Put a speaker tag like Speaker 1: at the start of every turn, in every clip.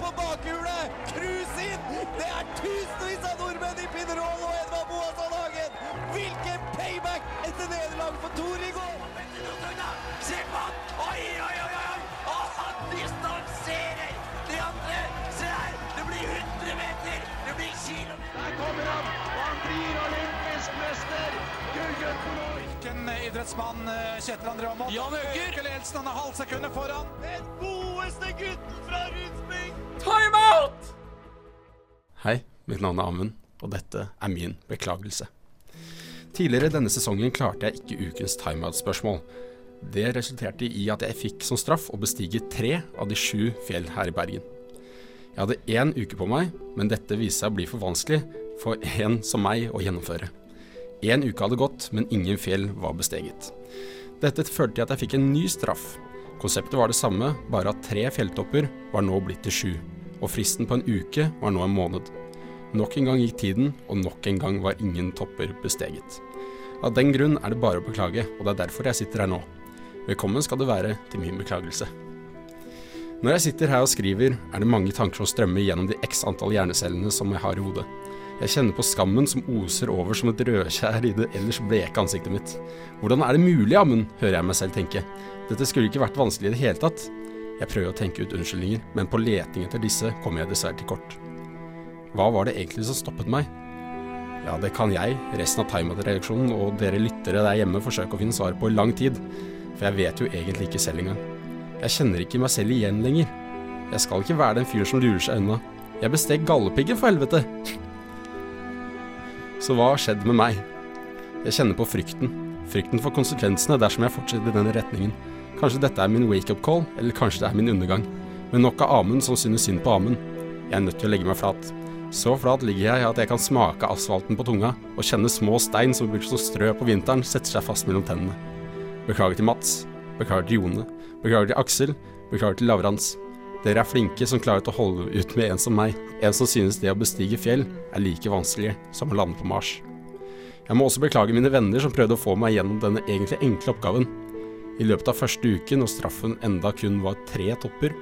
Speaker 1: på bakhjulet! Cruise inn! Det er tusenvis av nordmenn i Pinerol og Edvard Boasson Hagen! Hvilken payback etter nederlag for Tor i går!
Speaker 2: Se på han! Oi, oi, oi, oi! Og han distanserer de andre! Se her! Det blir 100 meter! Det blir kilo!
Speaker 3: Der kommer han, han blir olympisk mester! Gullgutten nå!
Speaker 4: Idrettsmann eh, Kjetil André Aamodt?
Speaker 2: Jan Øker!
Speaker 4: Øker ledelsen, han er halvsekundet foran.
Speaker 1: Den godeste gutten fra Rundsbygd!
Speaker 2: Timeout!
Speaker 5: Hei, mitt navn er Amund, og dette er min beklagelse. Tidligere denne sesongen klarte jeg ikke ukens timeout-spørsmål. Det resulterte i at jeg fikk som straff å bestige tre av de sju fjell her i Bergen. Jeg hadde én uke på meg, men dette viste seg å bli for vanskelig for en som meg å gjennomføre. Én uke hadde gått, men ingen fjell var besteget. Dette førte til at jeg fikk en ny straff. Konseptet var det samme, bare at tre fjelltopper var nå blitt til sju, og fristen på en uke var nå en måned. Nok en gang gikk tiden, og nok en gang var ingen topper besteget. Av den grunn er det bare å beklage, og det er derfor jeg sitter her nå. Velkommen skal du være til min beklagelse. Når jeg sitter her og skriver, er det mange tanker som strømmer gjennom de x antall hjernecellene som jeg har i hodet. Jeg kjenner på skammen som oser over som et rødskjær i det ellers bleke ansiktet mitt. Hvordan er det mulig, Amund, hører jeg meg selv tenke. Dette skulle ikke vært vanskelig i det hele tatt. Jeg prøver å tenke ut unnskyldninger, men på leting etter disse kommer jeg dessverre til kort. Hva var det egentlig som stoppet meg? Ja, det kan jeg, resten av Timeout-redaksjonen og dere lyttere der hjemme forsøke å finne svar på i lang tid, for jeg vet jo egentlig ikke selv engang. Jeg kjenner ikke meg selv igjen lenger. Jeg skal ikke være den fyren som lurer seg unna. Jeg besteg gallepiggen, for helvete! Så hva har skjedd med meg? Jeg kjenner på frykten. Frykten for konsekvensene dersom jeg fortsetter i denne retningen. Kanskje dette er min wake-up call, eller kanskje det er min undergang. Men nok av Amund som synes synd på Amund. Jeg er nødt til å legge meg flat. Så flat ligger jeg at jeg kan smake asfalten på tunga, og kjenne små stein som blir som strø på vinteren, setter seg fast mellom tennene. Beklager til Mats. Beklager til Jone. Beklager til Aksel. Beklager til Lavrans. Dere er flinke som klarer å holde ut med en som meg, en som synes det å bestige fjell er like vanskelig som å lande på Mars. Jeg må også beklage mine venner som prøvde å få meg gjennom denne egentlig enkle oppgaven. I løpet av første uke, når straffen enda kun var tre topper,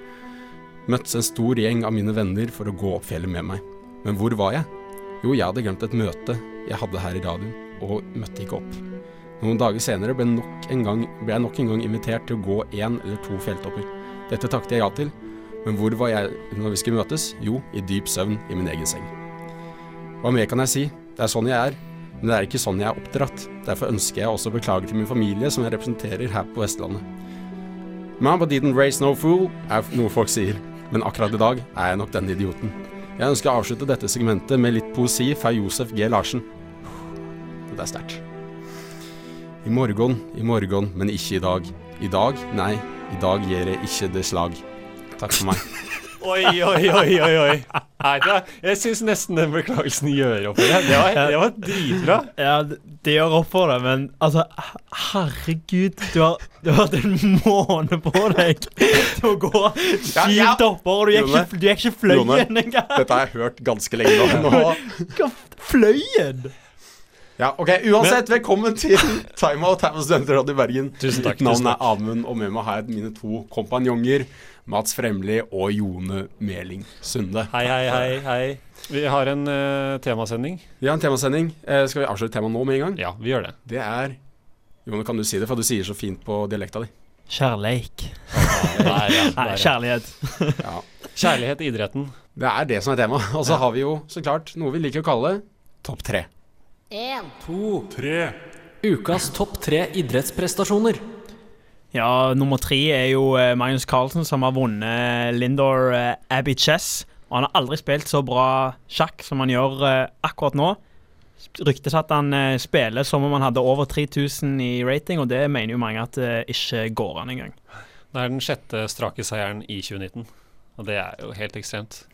Speaker 5: møttes en stor gjeng av mine venner for å gå opp fjellet med meg. Men hvor var jeg? Jo, jeg hadde glemt et møte jeg hadde her i radioen, og møtte ikke opp. Noen dager senere ble, nok gang, ble jeg nok en gang invitert til å gå én eller to fjelltopper. Dette takket jeg ja til, men hvor var jeg når vi skulle møtes? Jo, i dyp søvn i min egen seng. Hva mer kan jeg si? Det er sånn jeg er. Men det er ikke sånn jeg er oppdratt. Derfor ønsker jeg også å beklage til min familie, som jeg representerer her på Vestlandet. Mama didn't raise no fool, er noe folk sier. Men akkurat i dag er jeg nok denne idioten. Jeg ønsker å avslutte dette segmentet med litt poesi fra Josef G. Larsen. Det er sterkt. I morgen, i morgen, men ikke i dag. I dag, nei, i dag gjør jeg ikke det slag. Takk for meg.
Speaker 6: Oi, oi, oi, oi. oi. Nei, det, jeg syns nesten den beklagelsen gjør opp for det. Det var, det var dritbra.
Speaker 7: Ja, det- gjør opp for det, men altså Herregud, du har, du har hatt en måned på deg til å gå syv
Speaker 5: ja.
Speaker 7: topper, og du gikk ikke, du gikk ikke fløyen engang.
Speaker 5: Dette har jeg hørt ganske lenge nå. nå.
Speaker 7: Fløyen?
Speaker 5: Ja, ok, Uansett, velkommen til Timeout her på Studentrådet i Bergen.
Speaker 6: Tusen takk,
Speaker 5: Mitt navn er Amund, og med meg har jeg mine to kompanjonger. Mats Fremli og Jone Meling Sunde.
Speaker 6: Hei, hei, hei. hei. Vi har en uh, temasending.
Speaker 5: Vi har en temasending. Uh, skal vi avsløre temaet nå med en gang?
Speaker 6: Ja, vi gjør det.
Speaker 5: Det er Jone, kan du si det, for du sier så fint på dialekta di.
Speaker 7: Kjærleik.
Speaker 6: Nei, ja,
Speaker 7: Nei, kjærlighet.
Speaker 5: Ja.
Speaker 6: Kjærlighet i idretten.
Speaker 5: Det er det som er temaet. Og så har vi jo så klart noe vi liker å kalle Topp tre.
Speaker 8: En, to, tre. Ukas topp tre idrettsprestasjoner.
Speaker 7: Ja, nummer tre er jo eh, Magnus Carlsen, som har vunnet Lindor eh, Abbey Chess. Og han har aldri spilt så bra sjakk som han gjør eh, akkurat nå. Ryktes at han eh, spiller som om han hadde over 3000 i rating, og det mener jo mange at det ikke går an engang.
Speaker 6: Det er den sjette strake seieren i 2019, og det er jo helt ekstremt.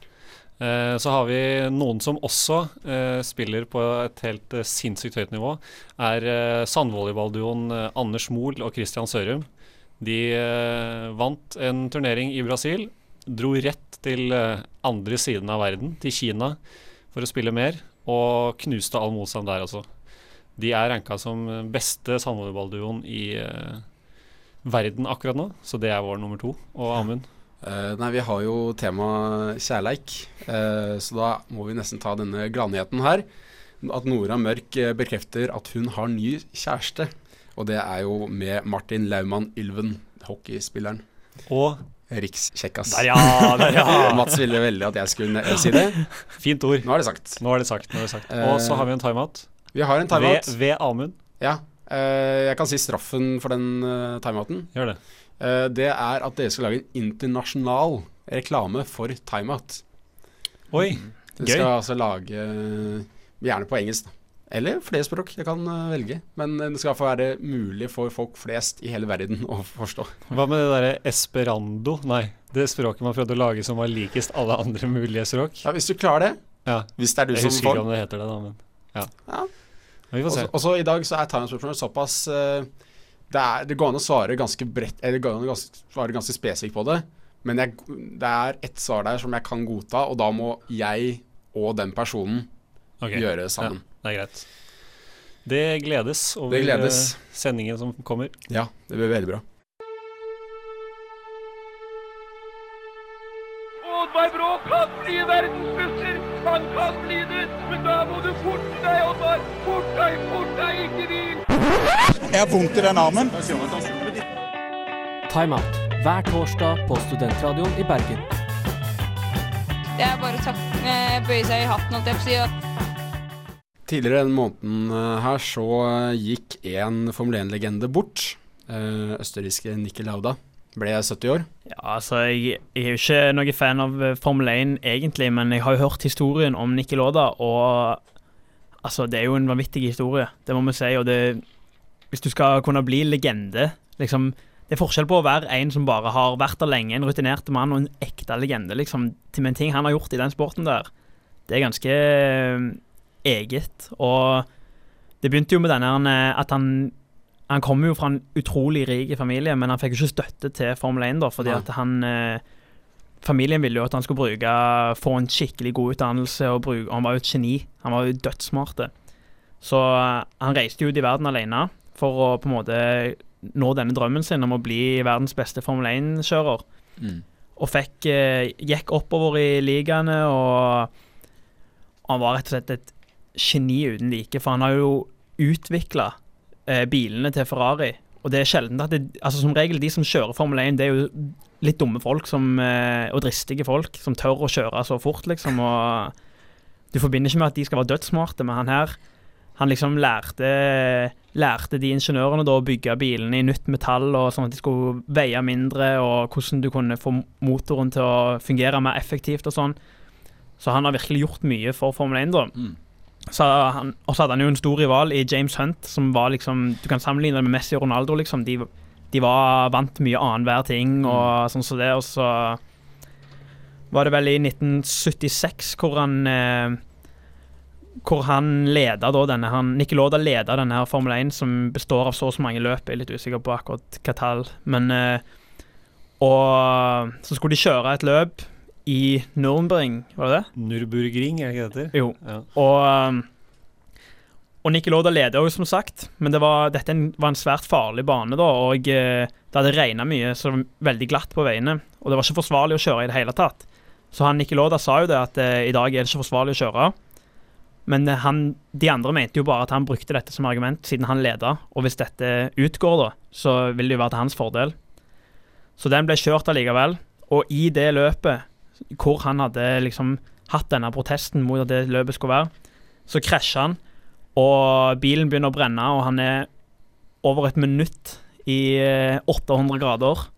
Speaker 6: Eh, så har vi noen som også eh, spiller på et helt eh, sinnssykt høyt nivå. Er eh, sandvolleyballduoen eh, Anders Mohl og Christian Sørum. De eh, vant en turnering i Brasil. Dro rett til andre siden av verden, til Kina, for å spille mer. Og knuste all motstand der, altså. De er ranka som beste sandvolleyballduoen i verden akkurat nå, så det er vår nummer to. Og Amund?
Speaker 5: Eh, nei, vi har jo tema kjærleik, uh, så da må vi nesten ta denne gladnyheten her. At Nora Mørk eh, bekrefter at hun har ny kjæreste. Og det er jo med Martin Laumann Ylven, hockeyspilleren.
Speaker 6: Og
Speaker 5: Rikskjekkas.
Speaker 6: Der, ja! Der, ja.
Speaker 5: Mats ville veldig at jeg skulle si det.
Speaker 6: Fint ord.
Speaker 5: Nå er det sagt.
Speaker 6: Nå er det sagt. nå er det sagt Og så har vi en timeout.
Speaker 5: Vi har en timeout.
Speaker 6: Ved, ved Amund.
Speaker 5: Ja. jeg kan si straffen for den uh, timeouten.
Speaker 6: Gjør det.
Speaker 5: Eh, det er at dere skal lage en internasjonal reklame for timeout.
Speaker 6: Oi.
Speaker 5: Dere
Speaker 6: Gøy.
Speaker 5: skal altså lage eh, Gjerne på engelsk. Eller flere språk. Jeg kan eh, velge. Men det skal få være mulig for folk flest i hele verden å forstå.
Speaker 6: Hva med det derre esperando? Nei, det språket man prøvde å lage som var likest alle andre mulige språk.
Speaker 5: Ja, Hvis du klarer det,
Speaker 6: Ja.
Speaker 5: hvis det er du
Speaker 6: Jeg
Speaker 5: som
Speaker 6: husker
Speaker 5: får
Speaker 6: ikke om det heter det, da, men ja.
Speaker 5: Ja.
Speaker 6: Men vi får se.
Speaker 5: Også, også i dag så er Times Performance såpass eh, det, er, det går an å svare ganske bredt Eller det går an å svare ganske spesifikt på det. Men jeg, det er ett svar der som jeg kan godta, og da må jeg og den personen
Speaker 6: okay.
Speaker 5: gjøre sammen.
Speaker 6: Ja, det er greit. Det gledes over
Speaker 5: Det gledes.
Speaker 6: eh, sendingen som kommer.
Speaker 5: Ja, det blir veldig bra.
Speaker 3: Oddvar Brå kan bli verdensmester! Han kan bli det, men da må du forte deg, Oddvar! Fort deg, fort!
Speaker 9: Jeg har vondt i den armen.
Speaker 8: Timeout hver torsdag på Studentradioen i Bergen.
Speaker 10: Det er bare å eh, bøye seg i hatten, holdt jeg på å si.
Speaker 5: Tidligere denne måneden eh, her så eh, gikk en Formel 1-legende bort. Østerrikske Nikki Lauda ble 70 år.
Speaker 7: Ja, altså, jeg, jeg er jo ikke noen fan av Formel 1 egentlig, men jeg har jo hørt historien om Nikki Lauda, og altså, det er jo en vanvittig historie, det må vi si. Og det, hvis du skal kunne bli legende, liksom Det er forskjell på å være en som bare har vært der lenge, en rutinert mann, og en ekte legende, liksom. Til en ting han har gjort i den sporten der, det er ganske eh, eget. Og det begynte jo med denne eh, at han han kommer jo fra en utrolig rik familie, men han fikk jo ikke støtte til Formel 1, da, fordi at han eh, Familien ville jo at han skulle bruke få en skikkelig god utdannelse, og bruke, og han var jo et geni. Han var jo dødssmart. Så han reiste jo ut i verden alene for å på en måte nå denne drømmen sin om å bli verdens beste Formel 1-kjører. Og fikk, eh, gikk oppover i ligaene, og han var rett og slett et geni uten like. For han har jo utvikla eh, bilene til Ferrari. Og det er sjelden at det, altså Som regel de som kjører Formel 1, det er jo litt dumme folk som, eh, og dristige folk som tør å kjøre så fort, liksom. Og du forbinder ikke med at de skal være dødssmarte, men han her han liksom lærte, lærte de ingeniørene da å bygge bilene i nytt metall, og sånn at de skulle veie mindre, og hvordan du kunne få motoren til å fungere mer effektivt og sånn. Så han har virkelig gjort mye for Formel 1, da. Så han, og så hadde han jo en stor rival i James Hunt, som var liksom Du kan sammenligne det med Messi og Ronaldo, liksom. De, de var vant mye annenhver ting og sånn som det, og så var det vel i 1976 hvor han eh, hvor han leder da denne han, Lauda leda denne her Formel 1, som består av så og så mange løp. Jeg er litt usikker på akkurat hva tall. Men eh, Og så skulle de kjøre et løp i Nürnberg, var det det?
Speaker 6: Nürburgring, er det ikke det heter?
Speaker 7: Jo.
Speaker 6: Ja.
Speaker 7: Og, um, og Lauda leder jo, som sagt, men det var, dette var en svært farlig bane, da, og eh, det hadde regna mye, så det var veldig glatt på veiene. Og det var ikke forsvarlig å kjøre i det hele tatt. Så han Niki Lauda sa jo det, at eh, i dag er det ikke forsvarlig å kjøre. Men eh, han, de andre mente jo bare at han brukte dette som argument, siden han leda. Og hvis dette utgår, da, så vil det jo være til hans fordel. Så den ble kjørt allikevel. Og i det løpet, hvor han hadde liksom hatt denne protesten mot at det løpet skulle være, så krasjer han, og bilen begynner å brenne, og han er over et minutt i eh, 800 grader,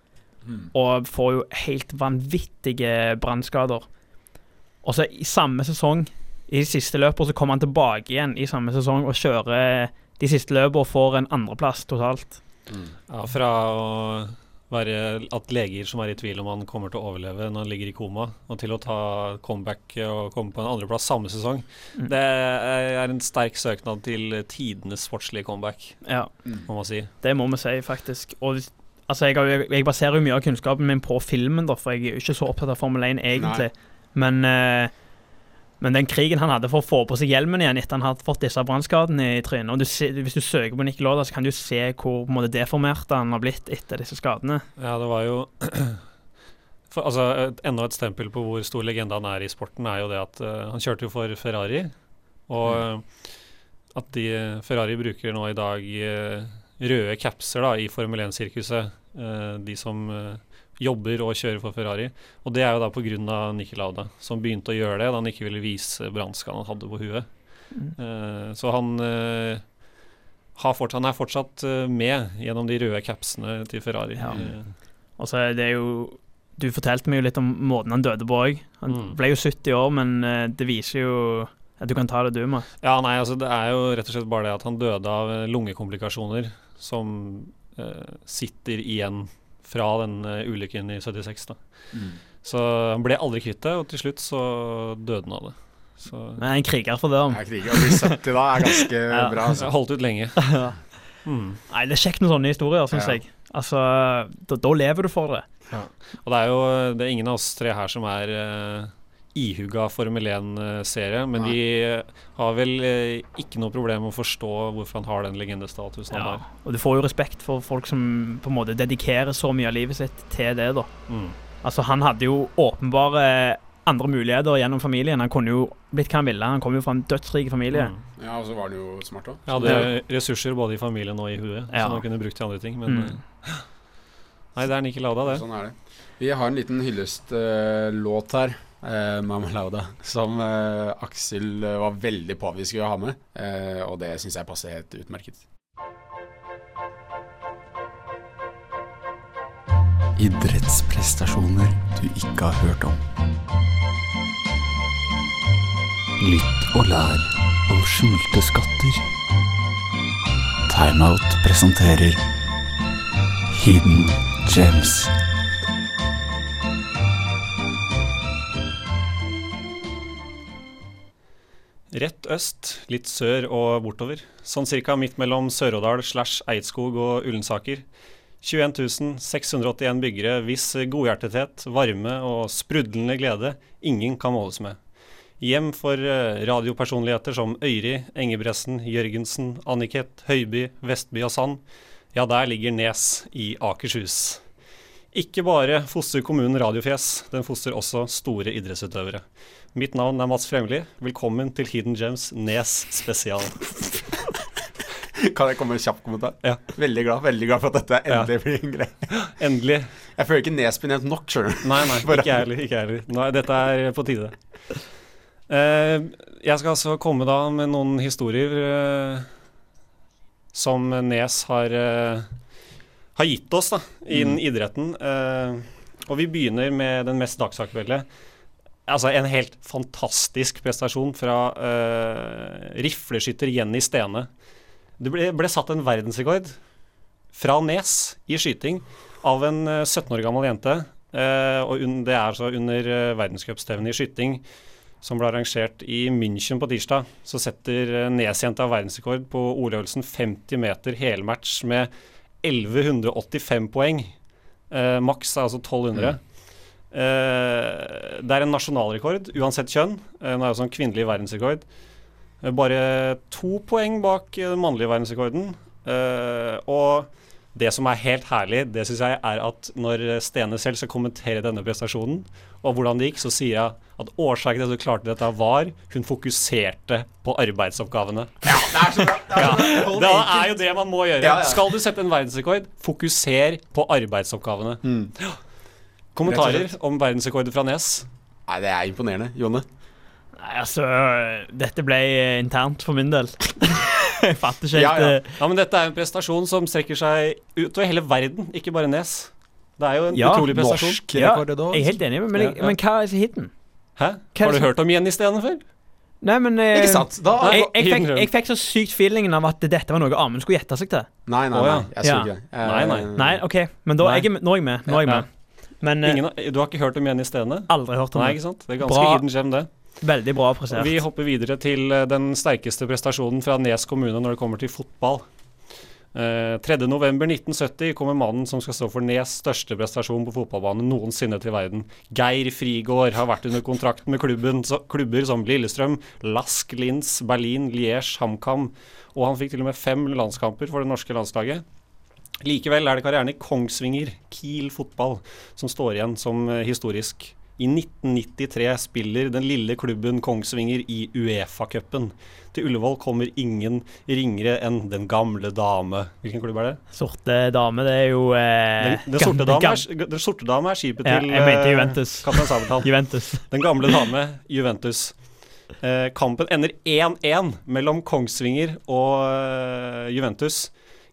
Speaker 7: og får jo helt vanvittige brannskader. Og så i samme sesong, i de siste løpene, så kommer han tilbake igjen i samme sesong og kjører de siste løpene og får en andreplass totalt.
Speaker 6: Ja, fra å være at leger som er i tvil om han kommer til å overleve når han ligger i koma, og til å ta comeback og komme på en andreplass samme sesong.
Speaker 7: Mm.
Speaker 6: Det er en sterk søknad til tidenes sportslige comeback,
Speaker 7: Ja.
Speaker 6: må man si.
Speaker 7: Det må vi si, faktisk. Og altså, jeg, jeg baserer jo mye av kunnskapen min på filmen, da, for jeg er jo ikke så opptatt av Formel 1 egentlig. Men, eh, men den krigen han hadde for å få på seg hjelmen igjen etter han hadde fått disse brannskadene i trynet og du Hvis du søker på Nick Lauda, så kan du se hvor måte, deformert han har blitt etter disse skadene.
Speaker 6: Ja, det var jo For, altså, et, enda et stempel på hvor stor legende han er i sporten, er jo det at uh, han kjørte jo for Ferrari. Og mm. at de Ferrari bruker nå i dag uh, røde capser da, i Formel 1-sirkuset, Uh, de som eh, jobber og kjører for Ferrari. Og det er jo da pga. Niki Lauda, som begynte å gjøre det da han ikke ville vise brannskaden han hadde på huet. Eh, så han, har fortsatt, han er fortsatt eh, med gjennom de røde capsene til Ferrari.
Speaker 7: Ja. Og så er det jo Du fortalte meg jo litt om måten han døde på òg. Han
Speaker 6: Mm.
Speaker 7: ble jo 70 år, men det viser jo at du kan ta det du med.
Speaker 6: Ja, nei, altså det er jo rett og slett bare det at han døde av lungekomplikasjoner som sitter igjen fra den eh, ulykken i 76. da. Så han ble aldri kvitt det, og til slutt så døde han av det. Så
Speaker 7: Men jeg er en kriger for det. om.
Speaker 5: Jeg kriger. Å bli 70 da er ganske
Speaker 7: Ja.
Speaker 5: bra. Altså.
Speaker 6: jeg holdt ut lenge.
Speaker 7: Ja.
Speaker 6: Mm.
Speaker 7: Nei, det er kjekt med sånne historier, syns
Speaker 5: Ja.
Speaker 7: jeg. Altså, da, da lever du for det.
Speaker 6: Og det er jo det er ingen av oss tre her som er uh, ihuga Formel 1-serie, men
Speaker 5: Nei.
Speaker 6: de har vel eh, ikke noe problem med å forstå hvorfor han har den legendestatusen han har.
Speaker 7: Og du får jo respekt for folk som på en måte dedikerer så mye av livet sitt til det, da.
Speaker 6: Mm.
Speaker 7: Altså, han hadde jo åpenbare andre muligheter gjennom familien. Han kunne jo blitt hva han ville. Han kom jo fra en dødsrik familie.
Speaker 6: Mm.
Speaker 5: Ja, og så var han jo smart òg.
Speaker 6: Hadde ressurser både i familien og i huet,
Speaker 7: Ja.
Speaker 6: som han kunne brukt til andre ting. Men
Speaker 7: Mm.
Speaker 6: eh, nei, det er Nikki Lada, det.
Speaker 5: Sånn er det. Vi har en liten hyllestlåt her. Uh, Mama som eh, Aksel eh, var veldig på at vi skulle ha med. eh, og det syns jeg passer helt utmerket. Idrettsprestasjoner du ikke har hørt om. Lytt og lær om skjulte skatter. Timeout presenterer Hidden Gems.
Speaker 6: Rett øst, litt sør og bortover. Sånn cirka midt mellom Sør-Odal slash Eidskog og Ullensaker. 21 681 byggere hvis godhjertethet, varme og sprudlende glede ingen kan måles med. Hjem for eh, radiopersonligheter som Øyri, Engebretsen, Jørgensen, Anniket, Høiby, Vestby og Sand. Ja, der ligger Nes i Akershus. Ikke bare fostrer kommunen radiofjes, den fostrer også store idrettsutøvere. Mitt navn er Mats Fremli. Velkommen til Hidden Gems Nes spesial.
Speaker 5: Kan jeg komme med en kjapp kommentar?
Speaker 6: Ja.
Speaker 5: Veldig glad veldig glad for at dette
Speaker 6: Ja.
Speaker 5: endelig blir en greie.
Speaker 6: Endelig.
Speaker 5: Jeg føler ikke Nesbyen nevnt nok, skjønner du.
Speaker 6: Nei, nei, ikke jeg heller. Ikke heller. Nei, dette er på tide. Uh, jeg skal altså komme da med noen historier uh, som Nes har, eh, har gitt oss da, innen idretten. Uh, og vi begynner med den mest dagsaktuelle. Altså en helt fantastisk prestasjon fra uh, rifleskytter Jenny Stene. Det ble, ble satt en verdensrekord fra Nes i skyting av en eh, 17 år gammel jente. Uh, og un, det er så under uh, verdenscupstevnet i skyting som ble arrangert i München på tirsdag. Så setter uh, Nes-jenta verdensrekord på ordøvelsen 50 meter helmatch med 1185 poeng. Uh, maks er altså 1200. Eh, det er en nasjonalrekord uansett kjønn. Uh, nå er det også en kvinnelig verdensrekord. Uh, bare to poeng bak eh, den mannlige verdensrekorden. Eh, og det som er helt herlig, det syns jeg er at når Stene selv skal kommentere denne prestasjonen, og hvordan det gikk, så sier jeg at årsaken til at du klarte dette, var hun fokuserte på arbeidsoppgavene. Ja, det er jo det man må gjøre.
Speaker 5: Ja, ja.
Speaker 6: Skal du sette en verdensrekord, fokuser på arbeidsoppgavene.
Speaker 5: Mm.
Speaker 6: Kommentarer om verdensrekorder fra Nes?
Speaker 5: Nei, det er imponerende. Jonne?
Speaker 7: Nei, altså Dette ble internt for min del. jeg fatter ikke helt
Speaker 5: Ja, ja.
Speaker 7: eh,
Speaker 6: Ja, men dette er en prestasjon som strekker seg utover hele verden, ikke bare Nes. Det er jo en
Speaker 7: Ja,
Speaker 6: utrolig prestasjon.
Speaker 5: norsk
Speaker 7: Ja,
Speaker 5: rekord da.
Speaker 7: jeg er helt enig, men, men,
Speaker 6: Ja, ja.
Speaker 7: men hva er hiten?
Speaker 6: Hæ?
Speaker 7: Hva er
Speaker 6: Har du hørt om Jenny Stene før?
Speaker 7: Nei, men eh,
Speaker 5: Ikke sant? Da
Speaker 6: Nei.
Speaker 7: Jeg, jeg, fikk, jeg fikk så sykt feelingen av at dette var noe Amund skulle gjette seg til.
Speaker 5: Nei, nei, nei. Jeg så
Speaker 7: Ja.
Speaker 5: ikke det. Eh,
Speaker 6: Nei, nei.
Speaker 7: Nei, OK, men da jeg nå er jeg med. Nå er jeg
Speaker 6: Ja.
Speaker 7: med. Men eh,
Speaker 6: Ingen, du har ikke hørt om Jenny Stene?
Speaker 7: aldri hørt om
Speaker 6: Nei,
Speaker 7: det.
Speaker 6: ikke sant? Det er ganske
Speaker 7: Bra.
Speaker 6: hidden gem, det.
Speaker 7: Veldig bra prestert.
Speaker 6: Vi hopper videre til eh, den sterkeste prestasjonen fra Nes kommune når det kommer til fotball. Eh, 3.11.1970 kommer mannen som skal stå for Nes største prestasjon på fotballbanen noensinne til verden. Geir Frigård har vært under kontrakt med klubben, så, klubber som Lillestrøm, Lask, Linz, Berlin, Liège, HamKam. Og han fikk til og med fem landskamper for det norske landslaget. Likevel er det karrieren i Kongsvinger, Kiel fotball, som står igjen som eh, historisk. I 1993 spiller den lille klubben Kongsvinger i Uefa-cupen. Til Ullevål kommer ingen ringere enn Den gamle dame. Hvilken klubb er det?
Speaker 7: Sorte dame, det er jo eh,
Speaker 6: Den, den, sorte,
Speaker 7: gamle-
Speaker 6: dame er, den sorte dame er skipet
Speaker 7: Ja,
Speaker 6: til
Speaker 7: jeg mente
Speaker 6: eh,
Speaker 7: Juventus.
Speaker 6: Kaptein Sabeltann.
Speaker 7: Juventus.
Speaker 6: Den gamle dame, Juventus. Eh, kampen ender 1-1 mellom Kongsvinger og eh, Juventus.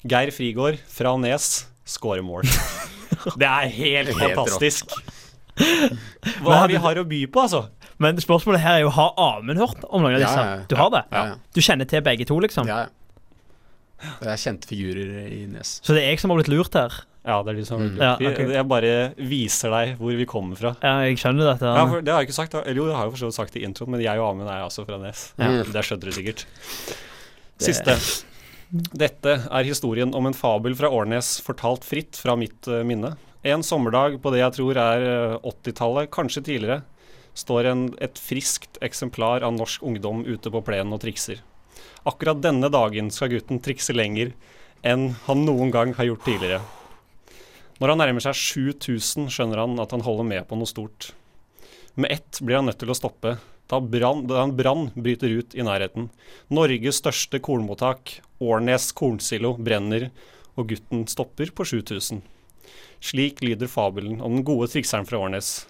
Speaker 6: Geir Frigård fra Nes skårer mål. Det er helt
Speaker 5: Helt
Speaker 6: fantastisk.
Speaker 7: Men
Speaker 6: Hva vi har å by på, altså.
Speaker 7: Men spørsmålet her er jo har Amund hørt om noen av disse?
Speaker 5: ja, ja.
Speaker 7: Du har det?
Speaker 5: Ja, ja.
Speaker 7: Du kjenner til begge to, liksom?
Speaker 5: Ja, ja. Det er kjente figurer i Nes.
Speaker 7: Så det er jeg som har blitt lurt her?
Speaker 6: Ja, det er de som
Speaker 5: Mm.
Speaker 7: Ja,
Speaker 6: Vi- Jeg bare viser deg hvor vi kommer fra.
Speaker 7: Ja, jeg skjønner dette.
Speaker 6: Ja, for det har jeg ikke sagt. Eller jo, det har jeg for så vidt sagt i introen, men jeg og Amund er altså fra Nes.
Speaker 7: Ja.
Speaker 6: Det skjønner du sikkert. Siste. Dette er historien om en fabel fra Årnes fortalt fritt fra mitt eh, minne. En sommerdag på det jeg tror er eh, 80-tallet, kanskje tidligere, står en, et friskt eksemplar av norsk ungdom ute på plenen og trikser. Akkurat denne dagen skal gutten trikse lenger enn han noen gang har gjort tidligere. Når han nærmer seg 7000, skjønner han at han holder med på noe stort. Med ett blir han nødt til å stoppe, da, brann, da en brann bryter ut i nærheten. Norges største kornmottak, Årnes kornsilo, brenner, og gutten stopper på 7000. Slik lyder fabelen om den gode trikseren fra Årnes.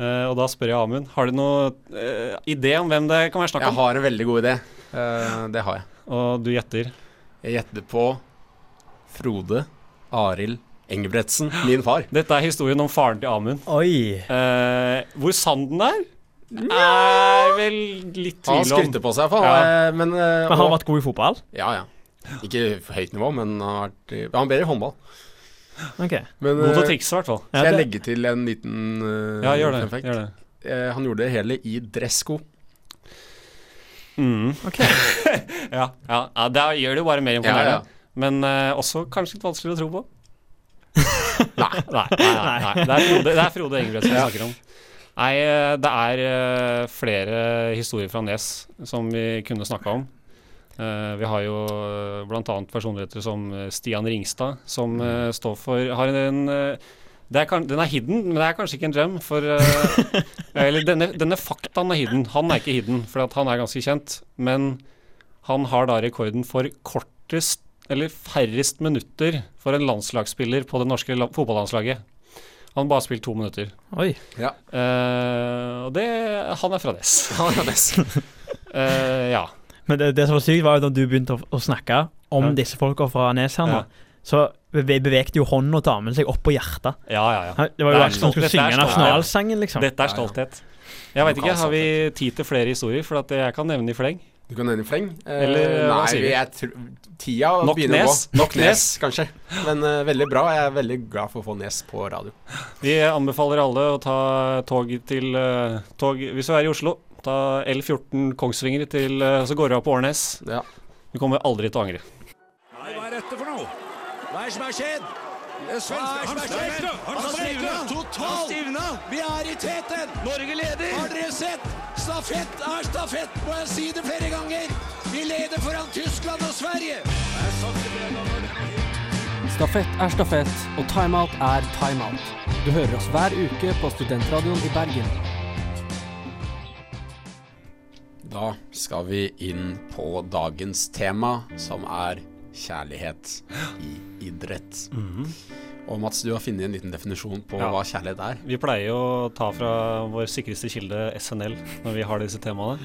Speaker 6: Uh, og da spør jeg Amund, har du noen uh, idé om hvem det kan være snakk
Speaker 5: Jeg har en veldig god idé. Uh, det har jeg.
Speaker 6: Og du gjetter?
Speaker 5: Jeg gjetter på Frode Arild Engebretsen, min far.
Speaker 6: Dette er historien om faren til Amund.
Speaker 7: Oi.
Speaker 6: Eh, hvor sann den er, er vel litt tvil om.
Speaker 5: Han skryter på seg, for
Speaker 6: Ja.
Speaker 5: fall eh, men, eh,
Speaker 7: Men har han vært god i fotball?
Speaker 5: Ja, ja. Ikke høyt nivå, men han har vært i- Han bedre i håndball.
Speaker 7: Ok.
Speaker 5: Men,
Speaker 6: God til å
Speaker 5: eh,
Speaker 6: trikse, i hvert fall.
Speaker 5: Skal jeg legge til en liten uh,
Speaker 6: Ja, gjør det.
Speaker 5: fun?
Speaker 6: Gjør det.
Speaker 5: Eh, han gjorde det hele i dressko.
Speaker 6: Mm.
Speaker 7: Ok.
Speaker 6: Ja, ja, ja, det gjør det jo bare mer imponerende.
Speaker 5: Ja, ja.
Speaker 6: Men uh, også kanskje litt vanskelig å tro på. nei, nei, nei, nei. Det er Frode, det er Frode Engebretsen vi
Speaker 5: Ja.
Speaker 6: snakker om. Nei, det er uh, flere historier fra Nes som vi kunne snakka om. Eh, vi har jo uh, bl.a. personligheter som eh, Stian Ringstad, som uh, står for Har en eh, det er, kan- den er hidden, men det er kanskje ikke en gem. For eh, Eller denne, denne faktaen er hidden. Han er ikke hidden, for at han er ganske kjent. Men han har da rekorden for kortest eller færrest minutter for en landslagsspiller på det norske la fotballandslaget. Han har bare spilt to minutter.
Speaker 7: Oi.
Speaker 5: Ja.
Speaker 6: Uh, og det Han er fra Nes.
Speaker 5: Han er Nes.
Speaker 6: uh, ja.
Speaker 7: Men det, det som var sykt, var jo da du begynte å, å snakke om
Speaker 6: Ja.
Speaker 7: disse folka fra Nes her nå,
Speaker 6: Ja.
Speaker 7: så beve- bevegde jo hånda til damen seg opp på hjertet.
Speaker 6: ja, ja, ja.
Speaker 7: Det var jo akkurat som han skulle synge nasjonalsangen, liksom.
Speaker 6: Dette er stolthet. Jeg veit ikke, har vi tid til flere historier? For at jeg kan nevne i fleng.
Speaker 5: Du kan nevne i fleng. Eh,
Speaker 6: Eller,
Speaker 5: nei,
Speaker 6: sier vi?
Speaker 5: er tror Tida
Speaker 6: Nok
Speaker 5: begynner å gå.
Speaker 6: Nok Nes.
Speaker 5: kanskje. Men uh, veldig bra. Jeg er veldig glad for å få Nes på radio.
Speaker 6: Vi anbefaler alle å ta tog til uh, tog Hvis du er i Oslo, ta L14 Kongsvinger til eh, Så går du av på Årnes.
Speaker 5: Ja.
Speaker 6: Du kommer aldri til å angre.
Speaker 2: Nei, hva er dette for noe? Hva er det som har skjedd?
Speaker 1: Stivna! Han stivna! Totalt! Vi er i teten! Norge leder! Har dere sett? Stafett er stafett, må jeg si det flere ganger! Vi leder foran Tyskland og Sverige!
Speaker 8: Stafett er stafett, og timeout er timeout. Du hører oss hver uke på Studentradioen i Bergen.
Speaker 5: Da skal vi inn på dagens tema, som er kjærlighet i idrett. Og Mats, du har funnet en liten definisjon på
Speaker 6: Ja.
Speaker 5: hva kjærlighet er.
Speaker 6: Vi pleier å ta fra vår sikreste kilde, SNL, når vi har disse temaene.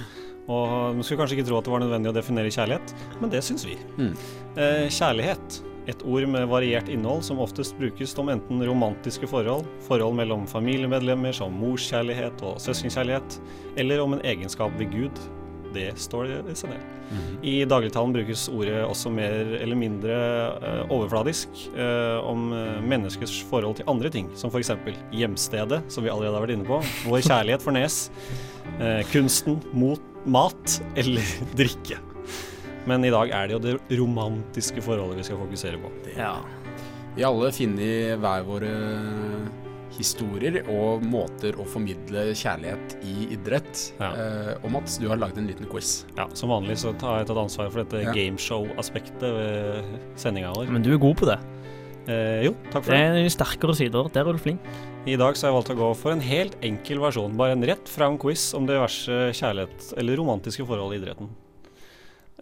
Speaker 6: Og Man skulle kanskje ikke tro at det var nødvendig å definere kjærlighet, men det syns vi.
Speaker 5: Mm.
Speaker 6: Eh, kjærlighet. Et ord med variert innhold som oftest brukes om enten romantiske forhold, forhold mellom familiemedlemmer som morskjærlighet og søskenkjærlighet, eller om en egenskap ved Gud. Det står det i -hmm. I dagligtalen brukes ordet også mer eller mindre uh, overfladisk uh, om eh, menneskers forhold til andre ting, som f.eks. hjemstedet, som vi allerede har vært inne på, vår kjærlighet for Nes, kunsten, mot, mat eller drikke. Men i dag er det jo det romantiske forholdet vi skal fokusere på.
Speaker 7: Ja.
Speaker 5: Vi alle finner hver våre historier og måter å formidle kjærlighet i idrett.
Speaker 6: Ja.
Speaker 5: Eh, og Mats, du har laget en liten quiz.
Speaker 6: Ja, Som vanlig så har jeg tatt ansvar for dette
Speaker 5: Ja.
Speaker 6: gameshow-aspektet ved sendinga vår.
Speaker 7: Men du er god på det.
Speaker 6: Eh, jo, takk for
Speaker 7: Det
Speaker 6: det.
Speaker 7: er sterkere sider. Der er du flink.
Speaker 6: I dag så har jeg valgt å gå for en helt enkel versjon. Bare en rett fram quiz om diverse kjærlighet eller romantiske forhold i idretten.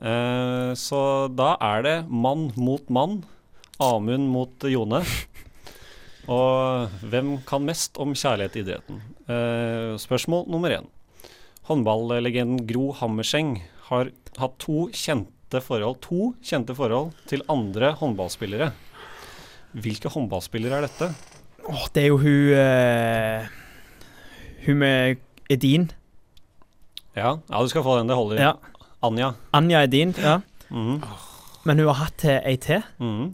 Speaker 6: Eh, så da er det mann mot mann. Amund mot Jone. Og hvem kan mest om kjærlighet i idretten? Eh, spørsmål nummer én. Håndballegenden Gro Hammerseng har hatt to kjente forhold, to kjente forhold til andre håndballspillere. Hvilke håndballspillere er dette?
Speaker 7: Åh, det er jo hun uh, Hun med Edin.
Speaker 6: Ja, ja, du skal få den. Det holder.
Speaker 7: Ja.
Speaker 6: Anja.
Speaker 7: Anja Edin. Ja.
Speaker 6: Mm.
Speaker 7: Men hun har hatt ei til.
Speaker 6: Mhm.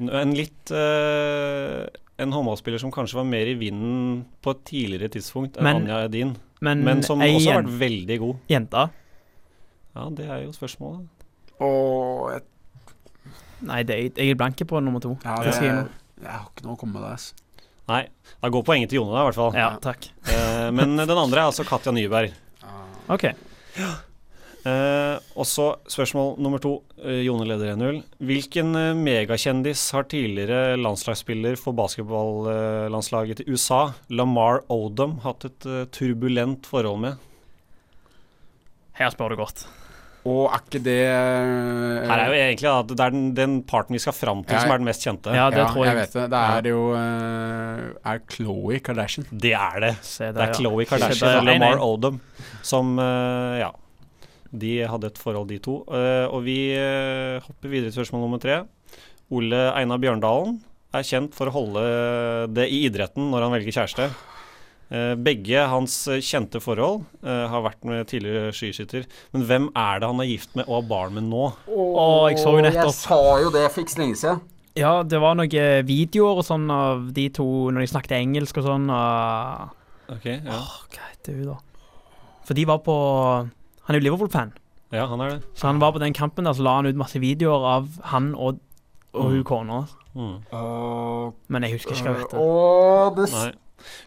Speaker 6: En litt uh, En håndballspiller som kanskje var mer i vinden på et tidligere tidspunkt enn
Speaker 7: Men-
Speaker 6: Anja Edin,
Speaker 7: Men,
Speaker 6: men som også har vært veldig god.
Speaker 7: Jenta?
Speaker 6: Ja, det er jo spørsmålet.
Speaker 5: Og jeg,
Speaker 7: Nei, det jeg er blanke på nummer to.
Speaker 5: ja,
Speaker 7: Det
Speaker 5: jeg,
Speaker 7: jeg,
Speaker 5: har ikke noe å komme med der.
Speaker 6: Nei, da går poenget til Jone, da, i hvert fall.
Speaker 7: Ja, takk.
Speaker 6: Eh, men den andre er altså Katja Nyberg.
Speaker 7: OK.
Speaker 6: Eh, og så spørsmål nummer to. Eh, Jone leder 1-0. Hvilken eh, megakjendis har tidligere landslagsspiller for basketballandslaget til USA, Lamar Odom, hatt et eh, turbulent forhold med?
Speaker 7: Her spør du godt.
Speaker 5: Og er ikke det
Speaker 6: Her er jo egentlig at det er den, den parten vi skal fram til,
Speaker 5: jeg,
Speaker 6: som er den mest kjente.
Speaker 7: Ja, det
Speaker 5: ja,
Speaker 7: tror jeg.
Speaker 5: jeg vet det. Det er jo Er Chloé Kardashian.
Speaker 6: Det er det.
Speaker 7: Se
Speaker 6: Det er
Speaker 7: ja.
Speaker 6: Khloe
Speaker 7: Se
Speaker 6: Kardashian
Speaker 7: der,
Speaker 6: og Lamar
Speaker 7: 1-1.
Speaker 6: Odom som Ja. De hadde et forhold, de to. Eh, og vi eh, hopper videre til spørsmål nummer tre. Ole Einar Bjørndalen er kjent for å holde det i idretten når han velger kjæreste. Eh, begge hans kjente forhold har vært med tidligere skiskytter. Men hvem er det han er gift med og har barn med nå?
Speaker 7: Åh, jeg så jo nettopp.
Speaker 5: sa jo det fiks lenge siden.
Speaker 7: Ja, det var noen videoer og sånn av de to når de snakket engelsk og sånn. Og...
Speaker 6: Ok, ja.
Speaker 7: Åh, hva heter hun, da? For de var på Han er jo Liverpool-fan,
Speaker 6: ja, han er det.
Speaker 7: så han var på den kampen der, så la han ut masse videoer av han og, og hun kona.
Speaker 6: Mm.
Speaker 7: Men jeg husker ikke hva hun heter.
Speaker 5: Og det,
Speaker 6: Nei.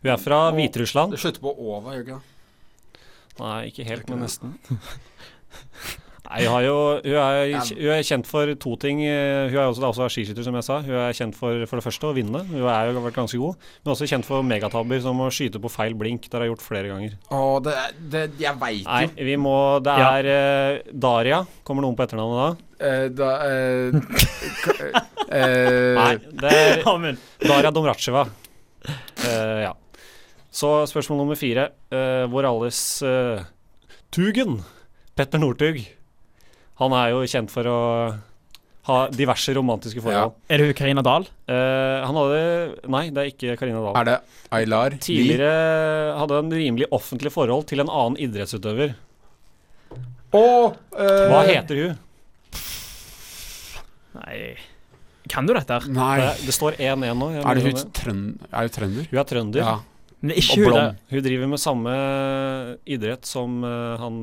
Speaker 6: Hun er fra Hviterussland.
Speaker 5: det slutter på Åva, gjør ikke det?
Speaker 6: Nei, ikke helt, men nesten. Nei, hun, har jo, hun, er, hun er kjent for to ting. Eh, Hun er også, også skiskytter, som jeg sa. Hun er kjent for for det første å vinne, hun er jo vært ganske god. Men også kjent for megatabber, som å skyte på feil blink. Det har hun gjort flere ganger.
Speaker 5: Å, det, det Jeg veit
Speaker 6: Nei, vi må Det
Speaker 7: Ja.
Speaker 6: er eh, Daria. Kommer noen på etternavnet da?
Speaker 5: Eh, da eh, eh,
Speaker 6: Nei, det er Daria Domracheva. Eh, ja. Så spørsmål nummer fire. Eh, vår alles eh, Tugen, Petter Northug. Han er jo kjent for å ha diverse romantiske forhold.
Speaker 7: Er det hun Karina Dahl?
Speaker 6: Uh, han hadde Nei, det er ikke Karina Dahl.
Speaker 5: Er det Aylar? Lie?
Speaker 6: Tidligere hadde han rimelig offentlig forhold til en annen idrettsutøver.
Speaker 5: Og uh,
Speaker 6: Hva heter hun?
Speaker 7: Nei Kan du dette? her?
Speaker 5: Nei.
Speaker 6: Det, det står 1-1 nå.
Speaker 5: Er det hun trøn, Er hun trønder?
Speaker 6: Hun er trønder.
Speaker 5: Ja.
Speaker 7: Men
Speaker 5: Og
Speaker 7: ikke hun
Speaker 5: blond.
Speaker 6: Hun driver med samme idrett som uh, han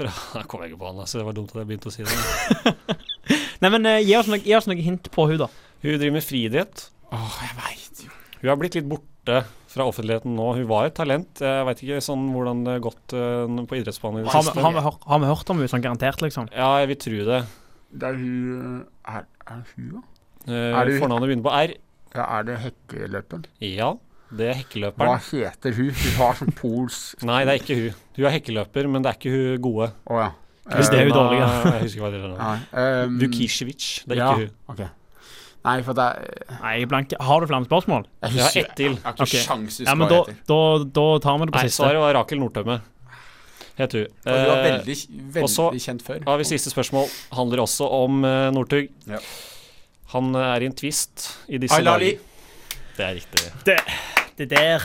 Speaker 6: uh, kom Jeg ikke på han, altså. Det var dumt at jeg begynte å si det.
Speaker 7: Nei, men uh, gi, oss noe, gi oss noe hint på hun da.
Speaker 6: Hun driver med friidrett.
Speaker 5: Åh, jeg veit jo.
Speaker 6: Hun har blitt litt borte fra offentligheten nå. Hun var et talent. Jeg veit ikke sånn hvordan det har gått uh, på idrettsbanen i det siste.
Speaker 7: har, vi har vi hørt om hun sånn garantert, liksom?
Speaker 6: Ja, jeg vil tro det.
Speaker 5: Det er hun Er, er hun, da? Uh,
Speaker 6: Fornavnet begynner på R.
Speaker 5: Ja, er det hekkeløperen?
Speaker 6: Ja, det er
Speaker 5: Hva heter hun? Hun har sånn pols
Speaker 6: Nei, det er ikke hun. Hun er hekkeløper, men det er ikke hun gode.
Speaker 5: Oh, ja.
Speaker 7: Hvis det er hun
Speaker 6: Kristina-
Speaker 7: dårlige.
Speaker 6: Jeg husker hva det er.
Speaker 5: Um.
Speaker 6: Det er
Speaker 5: ja,
Speaker 6: ikke hun.
Speaker 5: Okay. Nei, for det er
Speaker 7: Nei, blank. Har du flere spørsmål?
Speaker 5: Jeg
Speaker 6: Jeg har ett til.
Speaker 5: Jeg har ikke
Speaker 7: okay.
Speaker 5: sjans
Speaker 7: Ja, men da, da, da tar vi det på
Speaker 6: Nei,
Speaker 7: siste.
Speaker 6: svaret var Rakel Nordtømme. Het hun.
Speaker 5: Og hun var
Speaker 6: Eh,
Speaker 5: veldig, veldig
Speaker 6: og så
Speaker 5: kjent før.
Speaker 6: har vi siste spørsmål. Handler også om uh, Northug.
Speaker 5: Ja.
Speaker 6: Han eh, er i en tvist i disse dager. Det er riktig.
Speaker 7: Det der.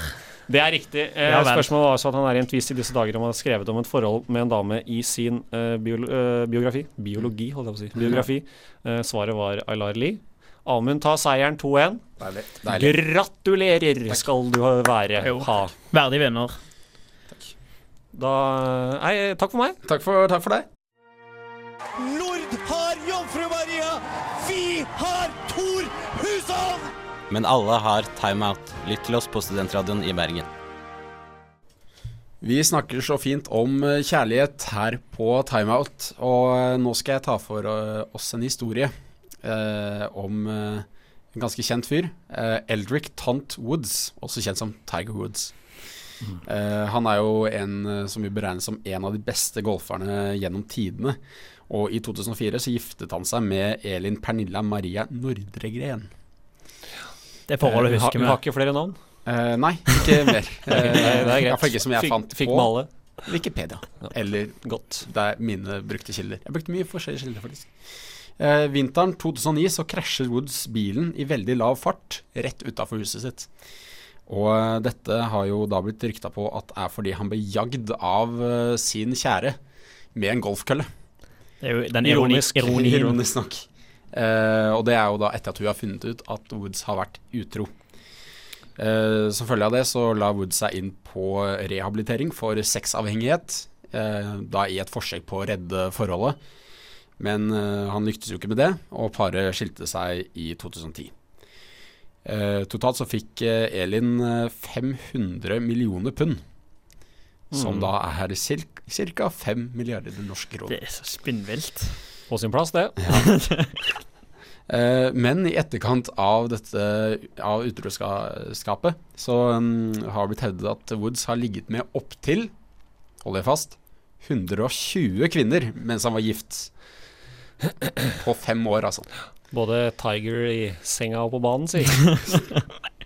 Speaker 6: Det er riktig. Eh,
Speaker 7: Ja
Speaker 6: spørsmålet var at han er i en tvist i disse dager om han har skrevet om et forhold med en dame i sin eh, bio, eh, biografi. Biologi, holdt jeg på å si. Biografi. Eh, svaret var Aylar Lie. Amund tar seieren 2-1.
Speaker 5: Deilig. Deilig.
Speaker 6: Gratulerer skal du være. Ha.
Speaker 7: Verdig vinner.
Speaker 6: Da Nei, takk for meg.
Speaker 5: Takk for, takk for deg.
Speaker 11: Men alle har timeout. Lytt til oss på Studentradioen i Bergen.
Speaker 5: Vi snakker så fint om eh, kjærlighet her på Timeout, og eh, nå skal jeg ta for eh, oss en historie. eh, om en ganske kjent fyr. Eh, Eldrick Tont Woods, også kjent som Tiger Woods. Eh, han er jo en som vi beregner som en av de beste golferne gjennom tidene. Og i 2004 så giftet han seg med Elin Pernilla Maria Nordregren.
Speaker 7: Det forholdet
Speaker 6: har,
Speaker 7: husker
Speaker 6: vi
Speaker 7: Du
Speaker 6: har ikke flere navn.
Speaker 5: Uh, nei, ikke mer.
Speaker 6: Ok, det er- greit.
Speaker 5: Ikke som jeg
Speaker 6: Fikk-
Speaker 5: fant
Speaker 6: fikk
Speaker 5: på
Speaker 6: male.
Speaker 5: Wikipedia.
Speaker 6: Ja.
Speaker 5: Eller
Speaker 6: Godt.
Speaker 5: det er mine brukte kilder. Jeg brukte mye forskjellige kilder, faktisk. Uh, vinteren 2009 så krasjer Woods bilen i veldig lav fart rett utafor huset sitt. Og eh, dette har jo da blitt rykta på at er fordi han ble jagd av eh, sin kjære med en golfkølle.
Speaker 7: Det er jo den ironiske
Speaker 6: Ironisk.
Speaker 7: ironien.
Speaker 5: Ironisk nok. Eh, og det er jo da etter at hun har funnet ut at Woods har vært utro. Eh, som følge av det så la Woods seg inn på rehabilitering for sexavhengighet. Eh, da i et forsøk på å redde forholdet. Men eh, han lyktes jo ikke med det, og paret skilte seg i 2010. Eh, totalt så fikk eh, Elin eh, 500 millioner pund. Som
Speaker 6: Mm.
Speaker 5: da er ca. 5 milliarder norske kroner.
Speaker 7: Det er så spinnvilt.
Speaker 6: På sin plass, det.
Speaker 5: Eh, men i etterkant av dette Av utroskapet så um, har det blitt hevdet at Woods har ligget med opptil, hold deg fast, 120 kvinner mens han var gift. På fem år, altså.
Speaker 6: Både Tiger i senga og på banen, si.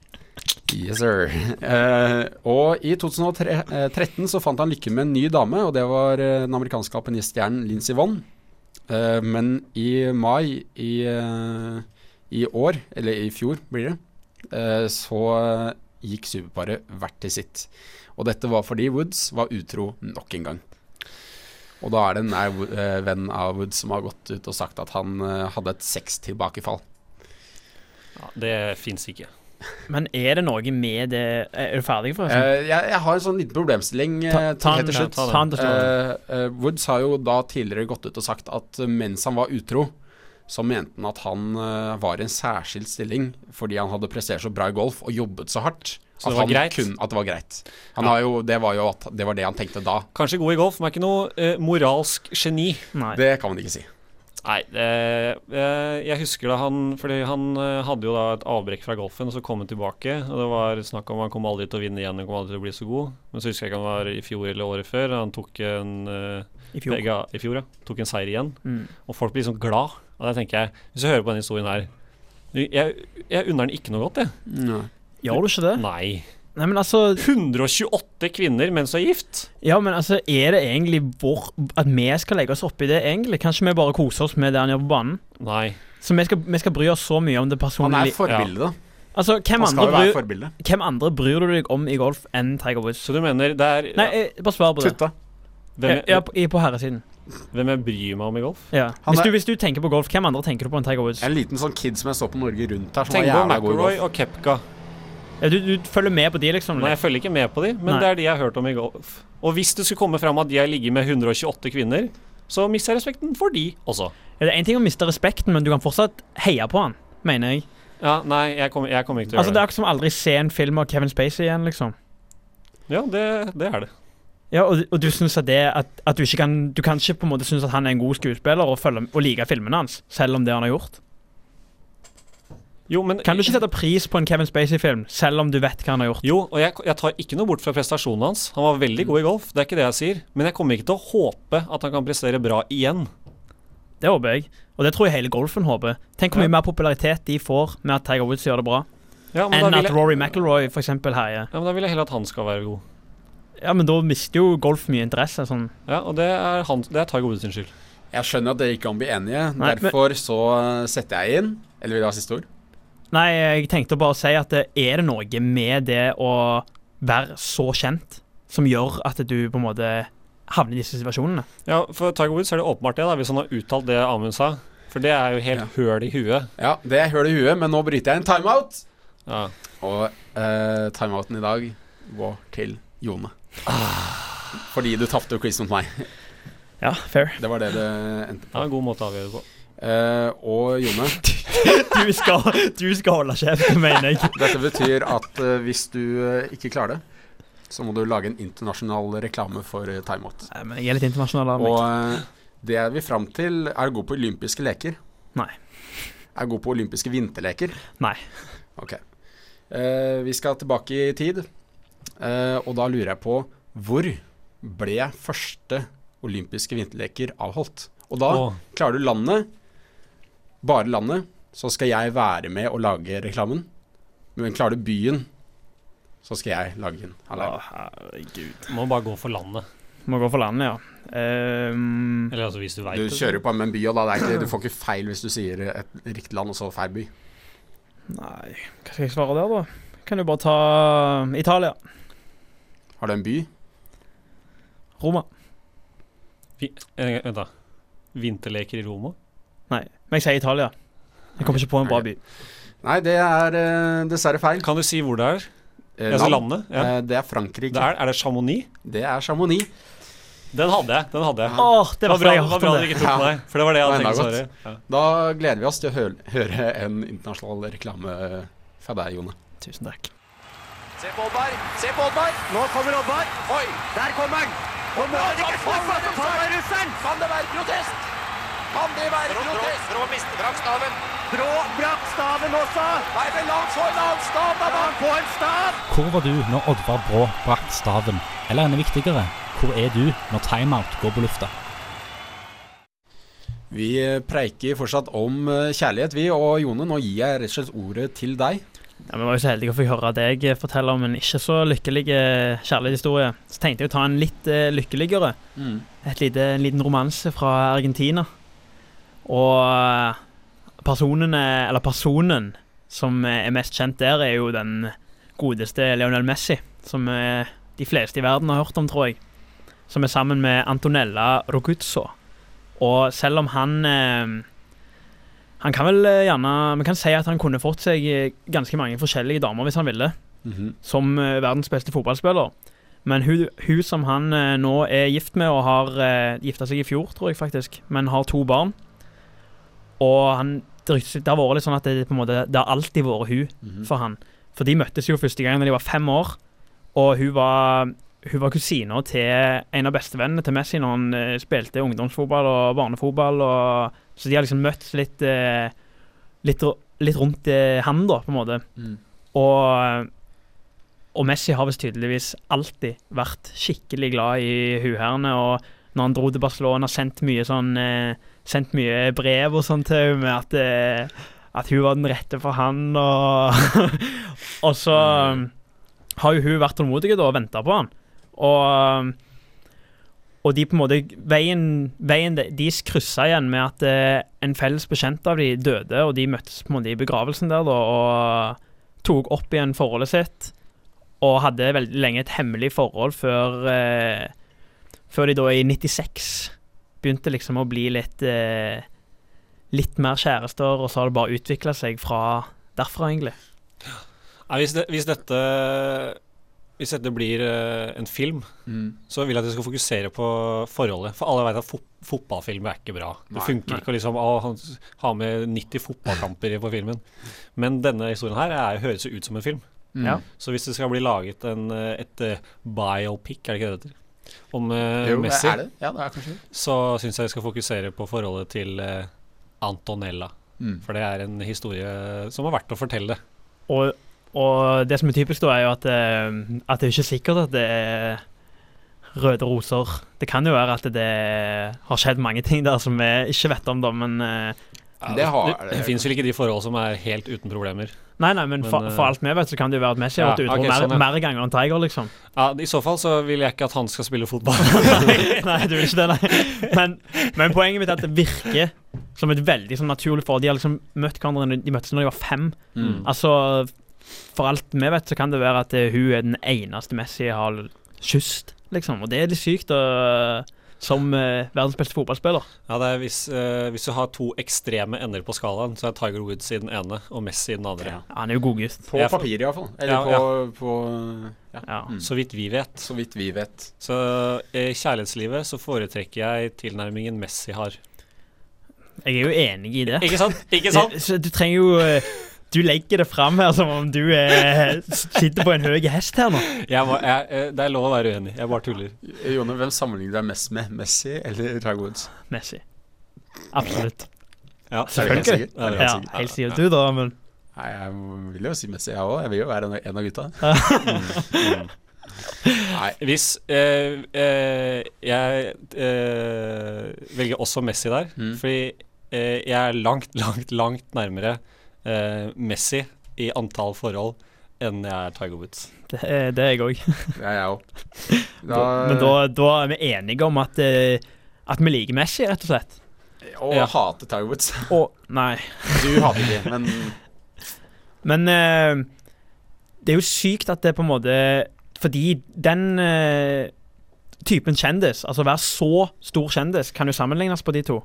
Speaker 5: Yes, sir. Eh, og i 2013 så fant han lykken med en ny dame, og det var eh, den amerikanske alpiniststjernen Lincy Vonn. Eh, men i mai i, uh, i år, eller i fjor blir det, uh, så gikk superparet hvert til sitt. Og dette var fordi Woods var utro nok en gang. Og da er det en nær venn av Woods som har gått ut og sagt at han hadde et sextilbakefall.
Speaker 6: Ja, det fins ikke.
Speaker 7: Men er det noe med det Er du ferdig, forresten?
Speaker 5: Uh, jeg, jeg har en sånn liten problemstilling eh,
Speaker 7: Ta- ta
Speaker 5: til helt til
Speaker 7: ja,
Speaker 5: slutt.
Speaker 7: ta til slutt.
Speaker 5: Eh, eh, Woods har jo da tidligere gått ut og sagt at eh, mens han var utro, så mente han at han eh, var i en særskilt stilling fordi han hadde prestert så bra i golf og jobbet så hardt.
Speaker 6: Så det
Speaker 5: at
Speaker 6: var greit?
Speaker 5: kun- at det var greit. Han
Speaker 6: Ja.
Speaker 5: har jo, det var jo at, det var det han tenkte da.
Speaker 6: Kanskje god i golf, men er ikke noe eh, moralsk geni.
Speaker 7: Nei.
Speaker 5: Det kan man ikke si.
Speaker 6: Nei, eh, eh, jeg husker da han Fordi han eh, hadde jo da et avbrekk fra golfen, og så kom han tilbake. Og det var snakk om han kom aldri til å vinne igjen, han kom aldri til å bli så god. Men så husker jeg ikke om det var i fjor eller året før. Han tok en eh,
Speaker 7: I fjor.
Speaker 6: Begge, I fjor, ja. Tok en seier igjen.
Speaker 7: Mm.
Speaker 6: Og folk blir sånn glad. Og da tenker jeg, hvis jeg hører på denne historien her Jeg, jeg unner den ikke noe godt, jeg.
Speaker 7: Gjør du ikke det?
Speaker 6: Nei.
Speaker 7: Nei, men altså
Speaker 6: 128 kvinner mens du er gift?
Speaker 7: Ja, men altså, er det egentlig vår At vi skal legge oss opp i det, egentlig? Kanskje vi bare koser oss med det han gjør på banen?
Speaker 6: Nei.
Speaker 7: Så vi skal, vi skal bry oss så mye om det personlige Han
Speaker 5: er forbildet, da.
Speaker 7: Altså, hvem andre, bryr,
Speaker 5: forbilde.
Speaker 7: hvem andre bryr du deg om i golf enn Tiger Woods?
Speaker 6: Så du mener det er
Speaker 7: Nei, eh, bare svar på det.
Speaker 5: Tutta.
Speaker 6: Hvem,
Speaker 7: Ja, ja, på, på herresiden.
Speaker 6: hvem jeg bryr meg om i golf?
Speaker 7: Ja. Hvis,
Speaker 5: er-
Speaker 7: du, hvis du tenker på golf, hvem andre tenker du på enn Tiger Woods?
Speaker 5: En liten sånn kid som jeg så på Norge Rundt her, som
Speaker 6: Tenk
Speaker 5: var
Speaker 6: på
Speaker 5: jævla god i
Speaker 6: McElroy
Speaker 5: golf.
Speaker 6: og Kepka.
Speaker 7: Ja, du, du følger med på de, liksom?
Speaker 6: Nei, jeg følger ikke med på de, men
Speaker 7: Nei.
Speaker 6: det er de jeg har hørt om i golf. Og hvis det skulle komme fram at de har ligget med 128 kvinner, så mister jeg respekten for de også.
Speaker 7: Ja, det er én ting å miste respekten, men du kan fortsatt heie på han, mener jeg.
Speaker 6: Ja, nei, jeg kommer, jeg kommer ikke til å
Speaker 7: Altså, Det er
Speaker 6: gjøre det.
Speaker 7: akkurat som aldri se en film av Kevin Spacey igjen, liksom.
Speaker 6: Ja, det, det er det.
Speaker 7: Ja, og, og du synes at det at, at du ikke kan Du kan ikke på en måte synes at han er en god skuespiller og, følge, og like filmene hans, selv om det han har gjort.
Speaker 6: Jo, men
Speaker 7: Kan du ikke sette pris på en Kevin Spacey-film, selv om du vet hva han har gjort?
Speaker 6: Jo, og jeg, jeg tar ikke noe bort fra prestasjonen hans. Han var veldig god i golf, det er ikke det jeg sier. Men jeg kommer ikke til å håpe at han kan prestere bra igjen.
Speaker 7: Det håper jeg. Og det tror jeg hele golfen håper. Tenk hvor mye mer popularitet de får med at Tiger Woods gjør det bra,
Speaker 6: Ja,
Speaker 7: enn at
Speaker 6: jeg,
Speaker 7: Rory McIlroy eksempel herjer.
Speaker 6: ja, men da vil jeg heller at han skal være god.
Speaker 7: Ja, men da mister jo golf mye interesse. Sånn.
Speaker 6: Ja, og det er, han, det er Tiger Woods sin skyld.
Speaker 5: Jeg skjønner at dere ikke kan bli enige.
Speaker 7: Nei, men-
Speaker 5: Derfor så eh, setter jeg inn Eller vil du ha siste ord?
Speaker 7: Nei, jeg tenkte bare å si at er det noe med det å være så kjent som gjør at du på en måte havner i disse situasjonene.
Speaker 6: Ja, for Tiger Woods er det åpenbart det, da, hvis han har uttalt det Amund sa. For det er jo helt høl i huet.
Speaker 5: Ja, det er høl i huet, men nå bryter jeg en timeout.
Speaker 6: Ja.
Speaker 5: Og eh, timeouten i dag går til Jone. Fordi du tapte quiz mot meg.
Speaker 7: Ja, fair.
Speaker 5: Det var det det endte
Speaker 6: på. Ja, en god måte å avgjøre det på.
Speaker 5: Eh, og Jone,
Speaker 7: Du skal, du skal holde kjeft, mener jeg.
Speaker 5: dette betyr at uh, hvis du uh, ikke klarer det, så må du lage en internasjonal reklame for timeout.
Speaker 7: Nei, men jeg er litt internasjonal av
Speaker 5: Og
Speaker 7: meg.
Speaker 5: eh, det er vi fram til er du god på olympiske leker.
Speaker 7: Nei.
Speaker 5: er du god på olympiske vinterleker?
Speaker 7: Nei.
Speaker 5: Ok. Eh, vi skal tilbake i tid, eh, og da lurer jeg på hvor ble første olympiske vinterleker avholdt? Og da
Speaker 6: oh.
Speaker 5: klarer du landet, bare landet, så skal jeg være med og lage reklamen. Men klarer du byen, så skal jeg lage den.
Speaker 7: herregud.
Speaker 6: Må bare gå for landet.
Speaker 7: Må gå for landet, ja. Ehm,
Speaker 6: Eller altså hvis du veit
Speaker 5: Du kjører jo på med en by, og da det er ikke, du får ikke feil hvis du sier et riktig land og så feil by.
Speaker 7: Nei, hva skal jeg svare der, da? Kan du bare ta Italia.
Speaker 5: Har du en by?
Speaker 7: Roma.
Speaker 6: Vi, eh, vent, da. Vinterleker i Roma?
Speaker 7: Nei, men jeg sier Italia. Jeg kommer ikke på en bra by.
Speaker 5: Nei, det er eh, dessverre feil.
Speaker 6: Kan du si hvor det er?
Speaker 5: Eh,
Speaker 6: altså
Speaker 5: land?
Speaker 6: landet? Ja.
Speaker 5: Eh, det er Frankrike.
Speaker 6: Det er, er det Chamonix?
Speaker 5: Det er Chamonix.
Speaker 6: Den hadde jeg. den hadde jeg
Speaker 7: Åh, det var
Speaker 6: bra,
Speaker 7: fordi jeg
Speaker 6: det var
Speaker 7: hørte
Speaker 6: bra
Speaker 7: om
Speaker 6: du
Speaker 7: det.
Speaker 6: ikke tok
Speaker 5: Ja.
Speaker 6: deg, For det var det jeg hadde
Speaker 5: Det
Speaker 6: tenkt å
Speaker 5: enda
Speaker 6: svare. Ja.
Speaker 5: Da gleder vi oss til å høre, høre en internasjonal reklame fra deg, Jone.
Speaker 7: Tusen takk.
Speaker 2: Se på Oddvar! Se på Oddvar! Nå kommer Oddvar! Oi! Der kommer han! Og må han ikke få seg til tar russeren! Kan det være protest? Kan det være grotesk? Brå mister brakk staven. Brå brakk staven også! Nei, men la han få en annen stav, da! La han få en stav!
Speaker 12: Hvor var du når Oddvar Brå brakk staven? Eller enda viktigere, hvor er du når timeout går på lufta?
Speaker 5: Vi preiker fortsatt om eh, kjærlighet, vi. Og Jone, nå gir jeg rett og slett ordet til deg.
Speaker 7: Ja, Vi var jo så heldige å få høre deg fortelle om en ikke så lykkelig eh, kjærlighetshistorie. Så tenkte jeg å ta en litt eh, lykkeligere.
Speaker 5: Mm.
Speaker 7: Et lite, en liten romanse fra Argentina. Og eh, personene, eller personen som eh, er mest kjent der, er jo den godeste Lionel Messi. Som eh, de fleste i verden har hørt om, tror jeg. Som er sammen med Antonella Roguzzo. Og selv om han Han kan vel gjerne Vi kan si at han kunne fått seg ganske mange forskjellige damer hvis han ville,
Speaker 5: Mhm.
Speaker 7: som eh, verdens beste fotballspiller. Men hun, hun som han nå er gift med, og har uh, gifta seg i fjor, tror jeg faktisk, men har to barn Og han, det, har vært litt sånn at det, på en måte, det har alltid vært hun
Speaker 5: Mhm.
Speaker 7: for han. For de møttes jo første gang da de var fem år, og hun var hun var kusina til en av bestevennene til Messi når han eh, spilte ungdomsfotball og barnefotball. Og, så de har liksom møttes litt, eh, litt, litt rundt eh, han, da, på en måte.
Speaker 5: Mm.
Speaker 7: Og, og Messi har visst tydeligvis alltid vært skikkelig glad i huherrene. Og når han dro til Barcelona, sendt mye sånn eh, Sendt mye brev og sånn til henne med at, det, at hun var den rette for han, og Og så um, har jo hun vært tålmodig og venta på han. Og, og de på en måte Veien, veien de- deres kryssa igjen med at eh, en felles bekjent av de døde, og de møttes på en måte i begravelsen der da, og tok opp igjen forholdet sitt. Og hadde veldig lenge et hemmelig forhold før eh, Før de da i 96 begynte liksom å bli litt eh, Litt mer kjærester, og så har det bare utvikla seg fra derfra, egentlig.
Speaker 6: Nei, hvis, det, hvis dette Hvis dette blir eh, en film,
Speaker 5: Mm.
Speaker 6: så vil jeg at vi skal fokusere på forholdet. For alle vet at fot fotballfilm er ikke bra. Det
Speaker 5: Nei.
Speaker 6: funker ikke å liksom å, ha med 90 fotballkamper på filmen. Men denne historien her er, høres jo ut som en film.
Speaker 5: Mm.
Speaker 7: Ja.
Speaker 6: Så hvis det skal bli laget en, eh, et eh, biopic, er det ikke det det heter? Om eh,
Speaker 5: Jo,
Speaker 6: Messi,
Speaker 5: er det? Ja, det er
Speaker 6: så syns jeg vi skal fokusere på forholdet til eh, Antonella.
Speaker 5: Mm.
Speaker 6: For det er en historie som er verdt å fortelle.
Speaker 7: Og, og det som er typisk, da, er jo at, eh, at det er ikke sikkert at det er røde roser. Det kan jo være at det har skjedd mange ting der som vi ikke vet om, da, men
Speaker 5: Det har
Speaker 6: det, det finnes vel ikke de forhold som er helt uten problemer.
Speaker 7: Nei, nei, men,
Speaker 6: Men,
Speaker 7: for,
Speaker 6: eh,
Speaker 7: for alt vi vet, så kan det jo være at Messi har
Speaker 6: Ja,
Speaker 7: vært utro
Speaker 6: okay,
Speaker 7: mer,
Speaker 6: sånn, ja.
Speaker 7: mer ganger enn Tiger, liksom.
Speaker 6: Ja, I så fall så vil jeg ikke at han skal spille fotball.
Speaker 7: nei, du vil ikke det, nei. Men, men poenget mitt er at det virker som et veldig sånn naturlig forhold. De har liksom møtt hverandre De møttes når de var fem.
Speaker 6: Mm.
Speaker 7: Altså, for alt vi vet, så kan det være at hun er den eneste Messi har kysset, liksom. Og det er litt sykt å som eh, verdens beste fotballspiller.
Speaker 6: Ja, det er hvis, eh, hvis du har to ekstreme ender på skalaen, så er Tiger Woods i den ene og Messi i den andre.
Speaker 7: Ja, han er jo godgutt.
Speaker 5: På
Speaker 6: Jeg får-
Speaker 5: papiret, iallfall. Eller
Speaker 6: Ja,
Speaker 5: på,
Speaker 6: ja.
Speaker 5: på ja.
Speaker 7: Ja.
Speaker 5: Mm.
Speaker 6: Så vidt vi vet.
Speaker 5: Så vidt vi vet.
Speaker 6: Så i kjærlighetslivet så foretrekker jeg tilnærmingen Messi har.
Speaker 7: Jeg er jo enig i det.
Speaker 6: Ikke sant? Ikke sant?
Speaker 7: Du, Så du trenger jo eh, Du legger det fram her som om du eh, sitter på en høy hest her nå.
Speaker 6: Jeg var, jeg, eh, det er lov å være uenig. Jeg bare tuller.
Speaker 5: Jone, hvem sammenligner du deg mest med? Messi eller Tiger Woods?
Speaker 7: Messi. Absolutt.
Speaker 5: Ja,
Speaker 7: Selvfølgelig. Ja,
Speaker 5: sikkert.
Speaker 7: helt sikkert du, da, men
Speaker 5: Nei, jeg vil jo si Messi, jeg òg. Jeg vil jo være en, av gutta.
Speaker 6: Nei. Hvis eh, eh, Jeg eh, velger også Messi der,
Speaker 5: Mm.
Speaker 6: fordi eh, jeg er langt, langt, langt nærmere Messi i antall forhold enn jeg er Tiger Woods.
Speaker 7: det, er- det er jeg òg.
Speaker 5: Det er jeg òg.
Speaker 7: Men da, da er vi enige om at, eh, at vi liker Messi, rett og slett.
Speaker 5: Og
Speaker 7: Ja.
Speaker 5: hater Tiger Woods.
Speaker 7: Og, nei.
Speaker 5: Du hater ikke, men
Speaker 7: Men eh, det er jo sykt at det på en måte Fordi den eh, typen kjendis, altså være så stor kjendis, kan jo sammenlignes på de to.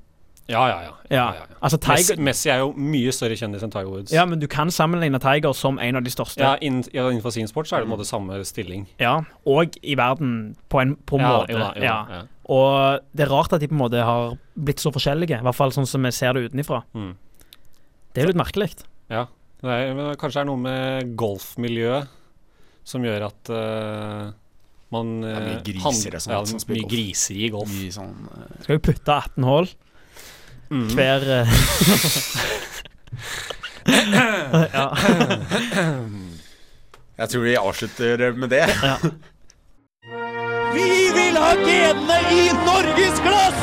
Speaker 6: Ja, ja, ja.
Speaker 7: Ja, altså Tiger
Speaker 6: Messi, Messi er jo mye større kjendis enn Tiger Woods.
Speaker 7: Ja, men du kan sammenligne Tiger som en av de største.
Speaker 6: Ja, inn, ja, Innenfor sin sport så er det på en måte samme stilling.
Speaker 7: Ja, og i verden på en på
Speaker 6: Ja,
Speaker 7: måte.
Speaker 6: jo da, jo da,
Speaker 7: ja.
Speaker 6: ja.
Speaker 7: Og det er rart at de på en måte har blitt så forskjellige, i hvert fall sånn som vi ser det utenifra.
Speaker 6: Mm.
Speaker 7: Det er jo litt merkelig.
Speaker 6: Ja. Det er, men kanskje det er noe med golfmiljøet som gjør at uh, man
Speaker 5: Det er mye
Speaker 6: eh,
Speaker 5: griser
Speaker 6: hand-
Speaker 5: og
Speaker 6: ja, mye
Speaker 5: golf.
Speaker 6: griser i golf.
Speaker 5: Mye sånn uh,
Speaker 7: Skal jo putte 18 hull
Speaker 6: Mm.
Speaker 7: hver eh, ja.
Speaker 5: Jeg tror vi avslutter med det.
Speaker 1: Vi vil ha genene i norgesglass!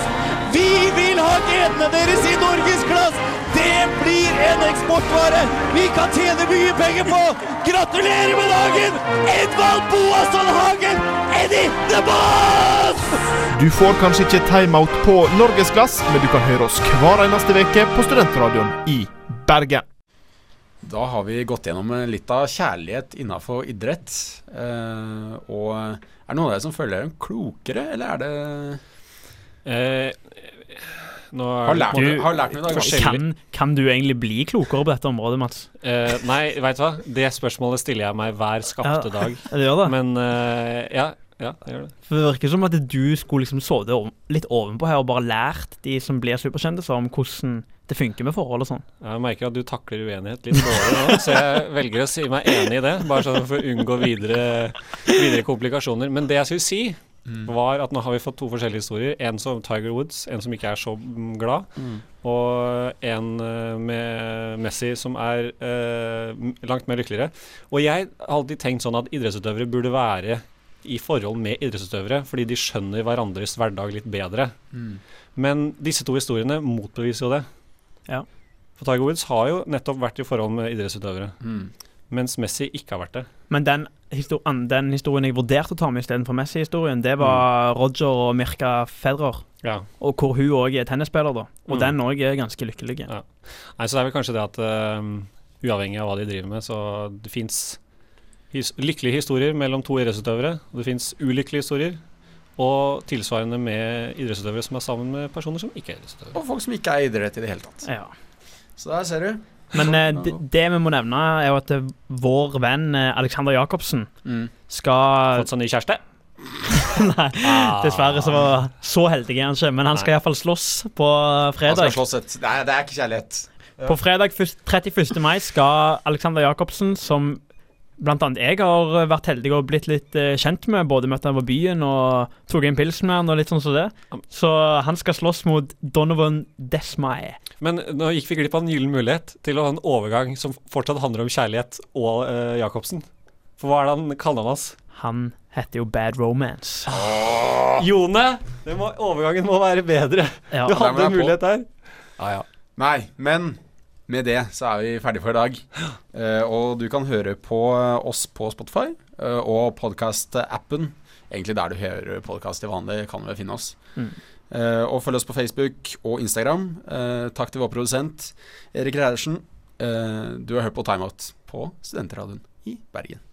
Speaker 1: Vi vil ha genene deres i norgesglass! Det blir en eksportvare vi kan tjene mye penger på! Gratulerer med dagen! Edvald Boasson Hagen! Eddie the Boss!
Speaker 13: Du får kanskje ikke timeout på Norgesglass, men du kan høre oss hver eneste uke på Studentradioen i Bergen.
Speaker 5: Da har vi gått gjennom eh, litt av kjærlighet innafor idrett. Eh, og er det noen av dere som føler dere klokere, eller er det
Speaker 6: nå er
Speaker 5: Har lært
Speaker 6: måte
Speaker 5: har lært noe i dag,
Speaker 7: kan, kan du egentlig bli klokere på dette området, Mats?
Speaker 6: Eh, nei, veit du hva? Det spørsmålet stiller jeg meg hver skapte
Speaker 7: Ja,
Speaker 6: dag.
Speaker 7: det gjør det.
Speaker 6: Men eh, ja, ja, det gjør det.
Speaker 7: For Det virker som at du skulle liksom sittet litt ovenpå her og bare lært de som blir superkjendiser, om hvordan det funker med forhold og sånn.
Speaker 6: Jeg merker at du takler uenighet litt dårlig nå, så jeg velger å si meg enig i det. Bare sånn for å unngå videre, videre komplikasjoner. Men det jeg skulle si, var at nå har vi fått to forskjellige historier. En som Tiger Woods, en som ikke er så mm, glad.
Speaker 5: Mm.
Speaker 6: Og en eh, med Messi som er eh, langt mer lykkeligere. Og jeg har alltid tenkt sånn at idrettsutøvere burde være i forhold med idrettsutøvere, fordi de skjønner hverandres hverdag litt bedre.
Speaker 5: Mm.
Speaker 6: Men disse to historiene motbeviser jo det.
Speaker 7: Ja.
Speaker 6: For Tiger Woods har jo nettopp vært i forhold med idrettsutøvere,
Speaker 5: Mm.
Speaker 6: mens Messi ikke har vært det.
Speaker 7: Men den, histo den historien jeg vurderte å ta med istedenfor Messi-historien, det var Roger og Mirka Federer.
Speaker 6: Ja.
Speaker 7: Og hvor hun òg er tennisspiller, da. Og
Speaker 6: Mm.
Speaker 7: den òg er ganske lykkelig.
Speaker 6: Ja. Nei, så det er vel kanskje det at uh, uavhengig av hva de driver med, så det fins his lykkelige historier mellom to idrettsutøvere, og det fins ulykkelige historier. Og tilsvarende med idrettsutøvere som er sammen med personer som ikke er idrettsutøvere.
Speaker 5: Og folk som ikke er idrett i det hele tatt.
Speaker 7: Ja.
Speaker 5: Så der ser du.
Speaker 7: Men eh, det, det vi må nevne, er jo at eh, vår venn eh, Alexander Jacobsen
Speaker 5: Mm.
Speaker 7: skal
Speaker 6: Fått seg ny kjæreste?
Speaker 7: Nei, dessverre så, så heldig er han ikke. Men han skal iallfall slåss på
Speaker 5: Han
Speaker 7: fredag.
Speaker 5: skal slåss et Nei, det er ikke kjærlighet.
Speaker 7: På fredag 31. mai skal Alexander Jacobsen, som blant annet jeg har vært heldig og blitt litt eh, kjent med, både møtte han på byen og tok en pilsen med han og litt sånn som det. Så han skal slåss mot Donovan Desmay.
Speaker 6: Men nå gikk vi glipp av en gyllen mulighet til å ha en overgang som fortsatt handler om kjærlighet og eh, Jacobsen. For hva er det han kaller han oss?
Speaker 7: Han heter jo Bad Romance.
Speaker 6: Jone! Det må, overgangen må være bedre.
Speaker 7: Ja.
Speaker 6: Du hadde en mulighet der.
Speaker 5: Ja, ja. Nei, men med det så er vi ferdige for i dag. Uh, og du kan høre på eh, oss på Spotify uh, og podkast-appen. Egentlig der du hører podkast til vanlig, kan du vel finne oss.
Speaker 7: Mm.
Speaker 5: Uh, og følg oss på Facebook og Instagram. Takk til vår produsent Erik Reiersen. Du har hørt på Timeout på Studentradioen i Bergen.